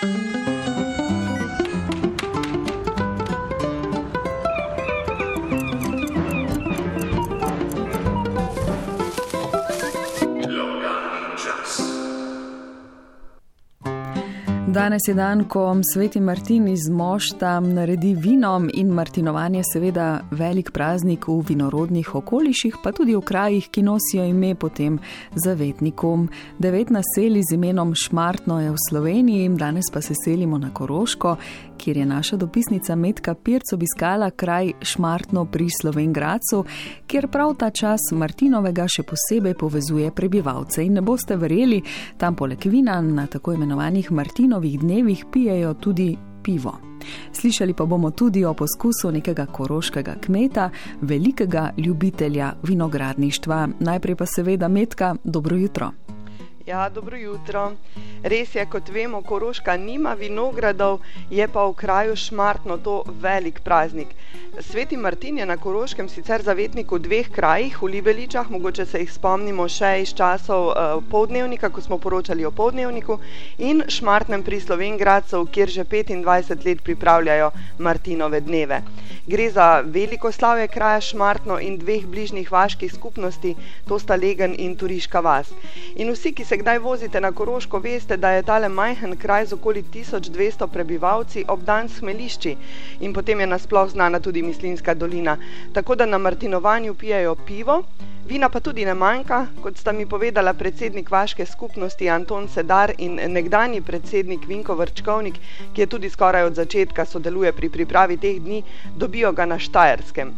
Thank you. Danes je dan, ko sveti Martin iz Mošta naredi vino in Martinovanje seveda velik praznik v vinorodnih okoliših, pa tudi v krajih, ki nosijo ime po tem zavetniku. Devet naselij z imenom Šmartno je v Sloveniji, danes pa se selimo na Koroško, kjer je naša dopisnica Metka Pirc obiskala kraj Šmartno pri Slovengracu, kjer prav ta čas Martinovega še posebej povezuje prebivalce. In ne boste verjeli, tam poleg vina na tako imenovanih Martinovih novih dnevih pijejo tudi pivo. Slišali pa bomo tudi o poskusu nekega koroškega kmeta, velikega ljubitelja vinogradništva. Najprej pa seveda Metka, dobro jutro. Ja, dobro jutro. Res je, kot vemo, Koroška nima vinogradov, je pa v kraju Šmartno to velik praznik. Sveti Martin je na Koroškem sicer zavetnik v dveh krajih, v Libeličah, mogoče se jih spomnimo še iz časov uh, eh, povdnevnika, ko smo poročali o povdnevniku, in Šmartnem pri Slovengradcu, kjer že 25 let pripravljajo Martinove dneve. Gre za veliko slavje kraja Šmartno in dveh bližnjih vaških skupnosti, to sta Legen in Turiška vas. In vsi, ki se kdaj vozite na Koroško, veste, da je tale majhen kraj z okoli 1200 prebivalci obdan smelišči in potem je nasploh znana tudi Mislinska dolina. Tako da na Martinovanju pijajo pivo, vina pa tudi ne manjka, kot sta mi povedala predsednik vaške skupnosti Anton Sedar in nekdani predsednik Vinko Vrčkovnik, ki je tudi skoraj od začetka sodeluje pri pripravi teh dni, dobijo ga na Štajerskem.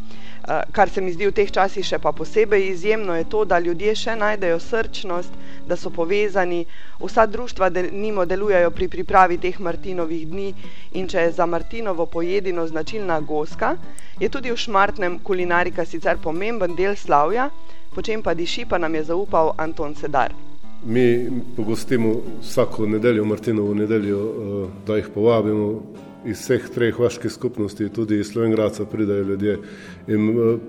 Eh, kar se mi zdi v teh časih še pa posebej izjemno, je to, da ljudje še najdejo srčnost, da so povezani. Vsa društva del, nimo delujejo pri pripravi teh Martinovih dni in če je za Martinovo pojedino značilna goska, je tudi v šmartnem kulinarika sicer pomemben del slavja, po čem pa diši pa nam je zaupal Anton Sedar. Mi pogostimo vsako nedeljo, Martinovo nedeljo, eh, da jih povabimo iz vseh treh vaških skupnosti, tudi iz Slovengraca pridajo ljudje. In uh,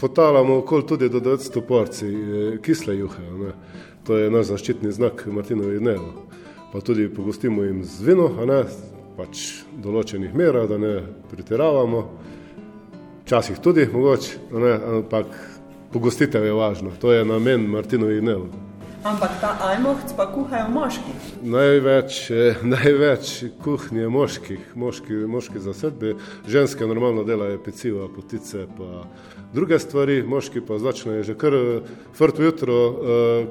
potalamo okoli tudi do 900 porcij uh, kisle juhe. Ne. To je naš zaščitni znak Martinovi dnev. Pa tudi pogostimo jim z vino, a ne pač določenih mera, da ne pretiravamo. Včasih tudi mogoče, ampak pogostitev je važno. To je namen Martinovih dnev. Ampak ta ajmohc pa kuhajo moški. Največ, eh, največ kuhnje moških, moški, moški zasedbe, ženske normalno delajo peciva, potice pa druge stvari, moški pa začnejo že kar frt jutro uh,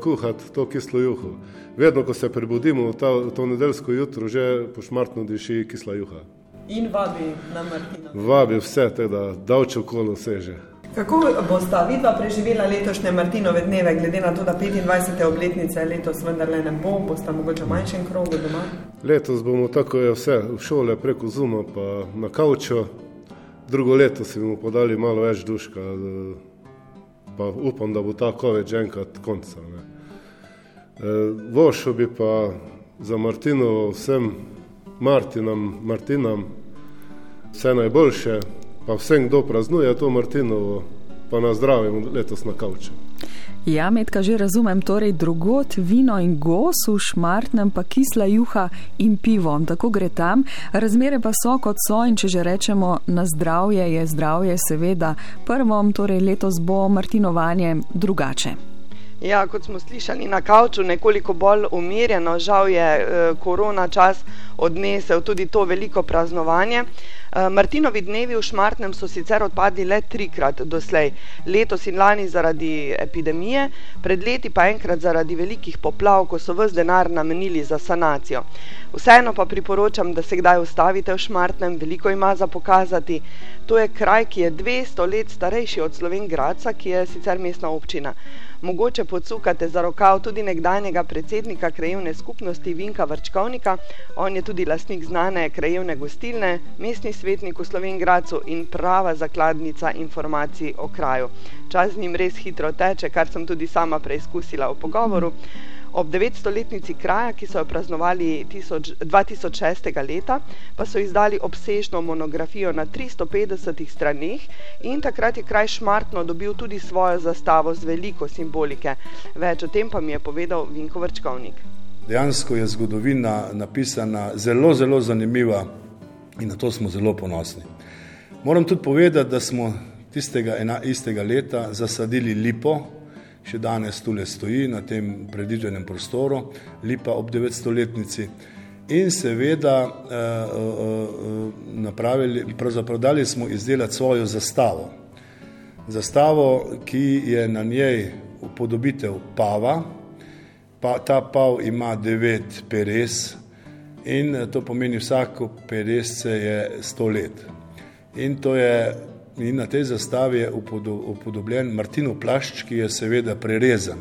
kuhati to kislo juho. Vedno, ko se prebudimo ta, to nedeljsko jutro, že pošmartno diši kisla juha. In vabi na Martina. Vabi vse, teda davče okolo seže. Kako boste vidva preživela letošnje Martinove dneve, glede na to, da 25. obletnice letos vendarle ne bo, boste mogoče v manjšem krogu doma? Letos bomo tako je vse v šole preko Zuma pa na kaučo, drugo leto si bomo podali malo več duška, pa upam, da bo ta že enkrat konca. E, Vošo bi pa za Martinovo vsem Martinam, Martinam vse najboljše, pa vsem, kdo praznuje to Martinovo, pa na zdravje letos na kavče. Ja, medka že razumem, torej drugot vino in gos v šmartnem, pa kisla juha in pivo. Tako gre tam. Razmere pa so kot so in če že rečemo na zdravje, je zdravje seveda prvom, torej letos bo Martinovanje drugače. Ja, kot smo slišali na kavču, nekoliko bolj umirjeno, žal je eh, korona čas odnesel tudi to veliko praznovanje. Eh, Martinovi dnevi v Šmartnem so sicer odpadli le trikrat doslej, letos in lani zaradi epidemije, pred leti pa enkrat zaradi velikih poplav, ko so vse denar namenili za sanacijo. Vseeno pa priporočam, da se kdaj ustavite v Šmartnem, veliko ima za pokazati. To je kraj, ki je 200 let starejši od Slovengraca, ki je sicer mestna občina mogoče podsukate za rokav tudi nekdanjega predsednika krajevne skupnosti Vinka Vrčkovnika. On je tudi lastnik znane krajevne gostilne, mestni svetnik v Slovengracu in prava zakladnica informacij o kraju. Čas z njim res hitro teče, kar sem tudi sama preizkusila v pogovoru. Ob 900-letnici kraja, ki so jo praznovali 2006. leta, pa so izdali obsežno monografijo na 350 straneh in takrat je kraj šmartno dobil tudi svojo zastavo z veliko simbolike. Več o tem pa mi je povedal Vinko Vrčkovnik. dejansko je zgodovina napisana zelo, zelo zanimiva in na to smo zelo ponosni. Moram tudi povedati, da smo tistega ena, istega leta zasadili lipo, še danes tule stoji na tem predvidenem prostoru, lipa ob 900-letnici. In seveda eh, eh, napravili, pravzaprav dali smo izdelati svojo zastavo. Zastavo, ki je na njej upodobitev pava, pa ta pav ima devet peres in to pomeni vsako peresce je sto let. In to je in na tej zastavi je upodobljen Martinov plašč, ki je seveda prerezan.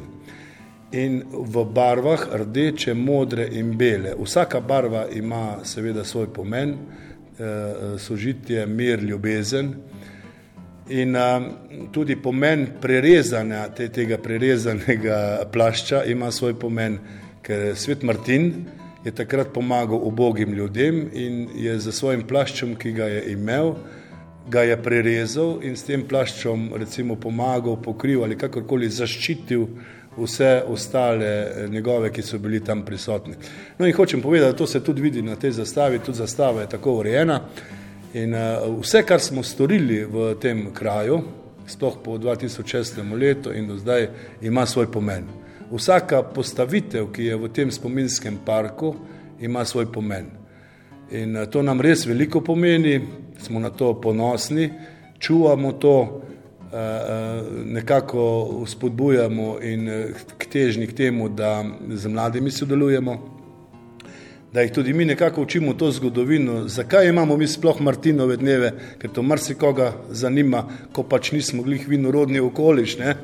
In v barvah rdeče, modre in bele. Vsaka barva ima seveda svoj pomen, eh, sožitje, mir, ljubezen. In a, tudi pomen prerezanja te, tega prerezanega plašča ima svoj pomen, ker svet Martin je takrat pomagal ubogim ljudem in je za svojim plaščem, ki ga je imel, ga je prerezal in s tem plaščom recimo pomagal, pokrival ali kakorkoli zaščitil vse ostale eh, njegove, ki so bili tam prisotni. No in hočem povedati, da to se tudi vidi na tej zastavi, tudi zastava je tako urejena in uh, vse, kar smo storili v tem kraju, sploh po 2006. letu in do zdaj, ima svoj pomen. Vsaka postavitev, ki je v tem spominskem parku, ima svoj pomen. In uh, to nam res veliko pomeni, smo na to ponosni, čuvamo to, eh, eh, nekako spodbujamo in eh, k težni k temu, da z mladimi sodelujemo, da jih tudi mi nekako učimo to zgodovino, zakaj imamo mi sploh Martinove dneve, ker to marsikoga zanima, ko pač nismo glih vinorodni okoliš, ne?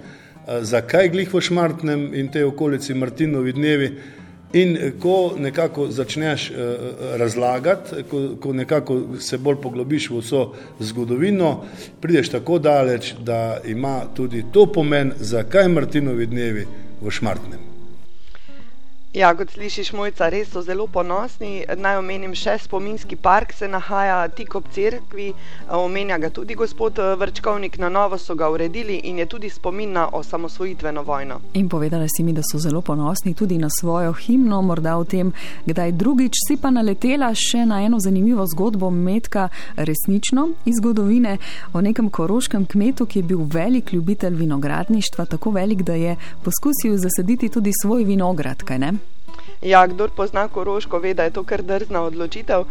zakaj glih v Šmartnem in tej okolici Martinovi dnevi, In ko nekako začneš uh, razlagati, ko, ko nekako se bolj poglobiš v vso zgodovino, prideš tako daleč, da ima tudi to pomen, zakaj Martinovi dnevi v Šmartnem. Ja, kot slišiš, mojca, res so zelo ponosni. Naj omenim še spominski park, se nahaja tik ob cerkvi, omenja ga tudi gospod eh, Vrčkovnik, na novo so ga uredili in je tudi spomin na osamosvojitveno vojno. In povedala si mi, da so zelo ponosni tudi na svojo himno, morda o tem, kdaj drugič si pa naletela še na eno zanimivo zgodbo Metka, resnično iz zgodovine o nekem koroškem kmetu, ki je bil velik ljubitelj vinogradništva, tako velik, da je poskusil zasaditi tudi svoj vinograd, kaj ne? Ja, kdor pozna Koroško, ve, da je to kar drzna odločitev,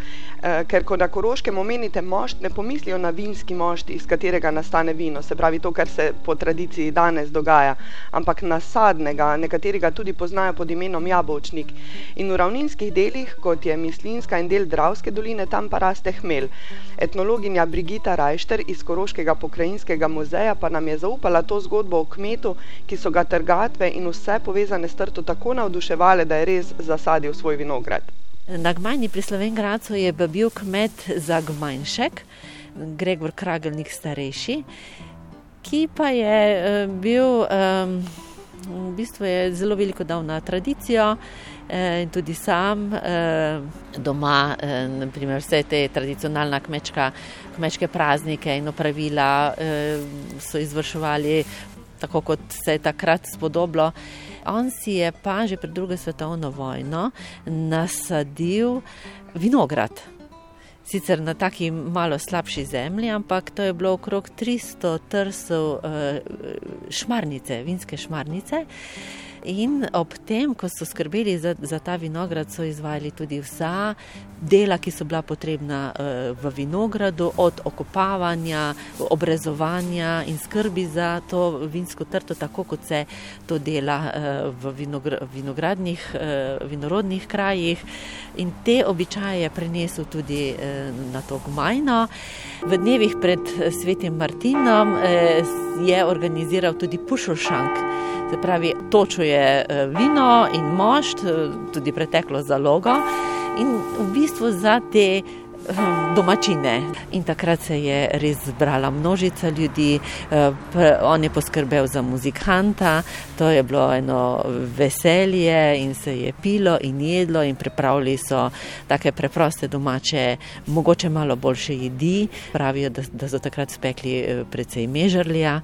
eh, ker ko na Koroškem omenite mošt, ne pomislijo na vinski mošt, iz katerega nastane vino, se pravi to, kar se po tradiciji danes dogaja, ampak nasadnega, nekaterega tudi poznajo pod imenom jabolčnik. In v ravninskih delih, kot je Mislinska in del Dravske doline, tam pa raste hmel. Etnologinja Brigita Rajšter iz Koroškega pokrajinskega muzeja pa nam je zaupala to zgodbo o kmetu, ki so ga trgatve in vse povezane s trto tako navduševale, da je res zasadil svoj vinograd. Na Gmajni pri Slovengracu je bil kmet za Gmajnšek, Gregor Kragelnik starejši, ki pa je eh, bil, v bistvu je zelo veliko dal na tradicijo eh, in tudi sam eh, doma, naprimer vse te tradicionalna kmečka, kmečke praznike in opravila so izvrševali tako, kot se je takrat spodoblo. On si je pa že pred drugo svetovno vojno nasadil vinograd. Sicer na taki malo slabši zemlji, ampak to je bilo okrog 300 trsov eh, šmarnice, vinske šmarnice. In ob tem, ko so skrbeli za, za ta vinograd, so izvajali tudi vsa dela, ki so bila potrebna uh, v vinogradu, od okopavanja, obrezovanja in skrbi za to vinsko trto, tako kot se to dela uh, v vinogr vinogradnih, vinorodnih krajih. In te običaje je prenesel tudi na to gmajno. V dnevih pred svetim Martinom uh, je organiziral tudi pušošank. Se pravi, točuje eh, vino in mošt, eh, tudi preteklo zalogo. In v bistvu za te domačine. In takrat se je res zbrala množica ljudi, eh, on je poskrbel za muzikanta, to je bilo eno veselje in se je pilo in jedlo in pripravili so take preproste domače, mogoče malo boljše jedi. Pravijo, da, da so takrat spekli eh, precej mežarlja.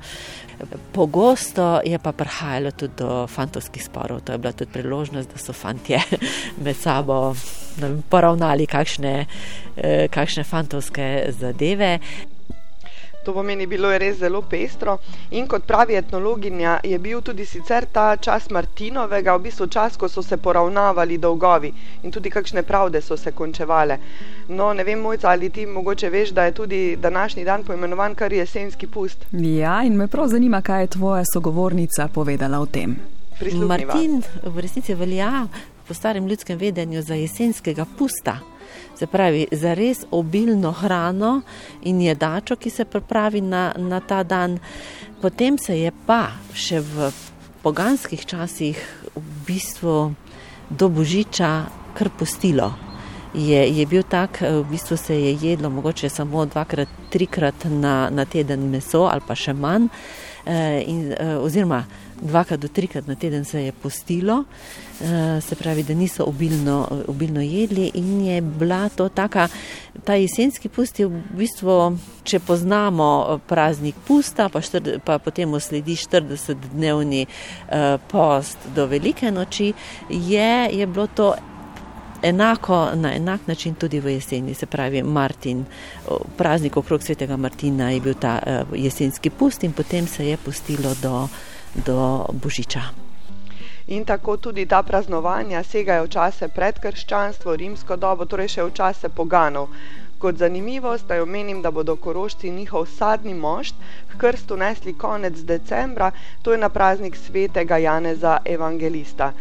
Pogosto je pa prihajalo tudi do fantovskih sporov, to je bila tudi priložnost, da so fantje med sabo poravnali kakšne, eh, kakšne fantovske zadeve. To pomeni, bilo je res zelo pestro. In kot pravi etnologinja, je bil tudi sicer ta čas Martinovega, v bistvu čas, ko so se poravnavali dolgovi in tudi kakšne pravde so se končevale. No, ne vem, mojca, ali ti mogoče veš, da je tudi današnji dan poimenovan kar jesenski pust. Ja, in me prav zanima, kaj je tvoja sogovornica povedala o tem. Martin v resnici velja po starem ljudskem vedenju za jesenskega pusta. Se pravi, za res obilno hrano in jedačo, ki se pripravi na, na ta dan. Potem se je pa še v poganskih časih v bistvu do božiča kar pustilo. Je, je bil tak, v bistvu se je jedlo mogoče samo dvakrat, trikrat na, na teden meso ali pa še manj. Eh, in, eh, oziroma dvakrat do trikrat na teden se je postilo, eh, se pravi, da niso obilno, obilno jedli in je bila to taka, ta jesenski pust je v bistvu, če poznamo praznik pusta, pa, štrd, pa potem sledi 40-dnevni post do velike noči, je, je bilo to enako, na enak način tudi v jeseni, se pravi Martin, praznik okrog svetega Martina je bil ta jesenski pust in potem se je pustilo do, do Božiča. In tako tudi ta praznovanja segajo v čase predkrščanstvo, rimsko dobo, torej še v čase poganov. Kot zanimivost, da omenim, da bodo korošci njihov sadni mošt k krstu nesli konec decembra, to je na praznik svetega Janeza Evangelista.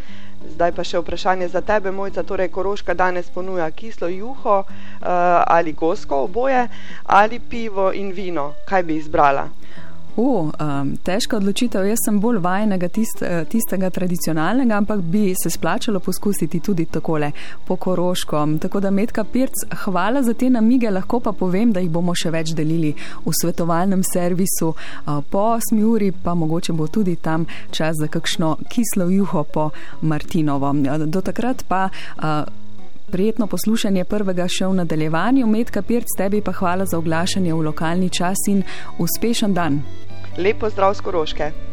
Zdaj pa še vprašanje za tebe, mojca. Torej, Koroška danes ponuja kislo juho uh, ali gosko oboje ali pivo in vino. Kaj bi izbrala? Uh, um, težka odločitev. Jaz sem bolj vajenega tist, eh, tistega tradicionalnega, ampak bi se splačalo poskusiti tudi takole po koroško. Tako da, Medka Pirc, hvala za te namige, lahko pa povem, da jih bomo še več delili v svetovalnem servisu uh, po 8 uri, pa mogoče bo tudi tam čas za kakšno kislo juho po Martinovo. Do takrat pa. Uh, Prijetno poslušanje prvega še v nadaljevanju, Medka Pirc, tebi pa hvala za oglašanje v lokalni čas in uspešen dan. Lepo zdrav z Koroške.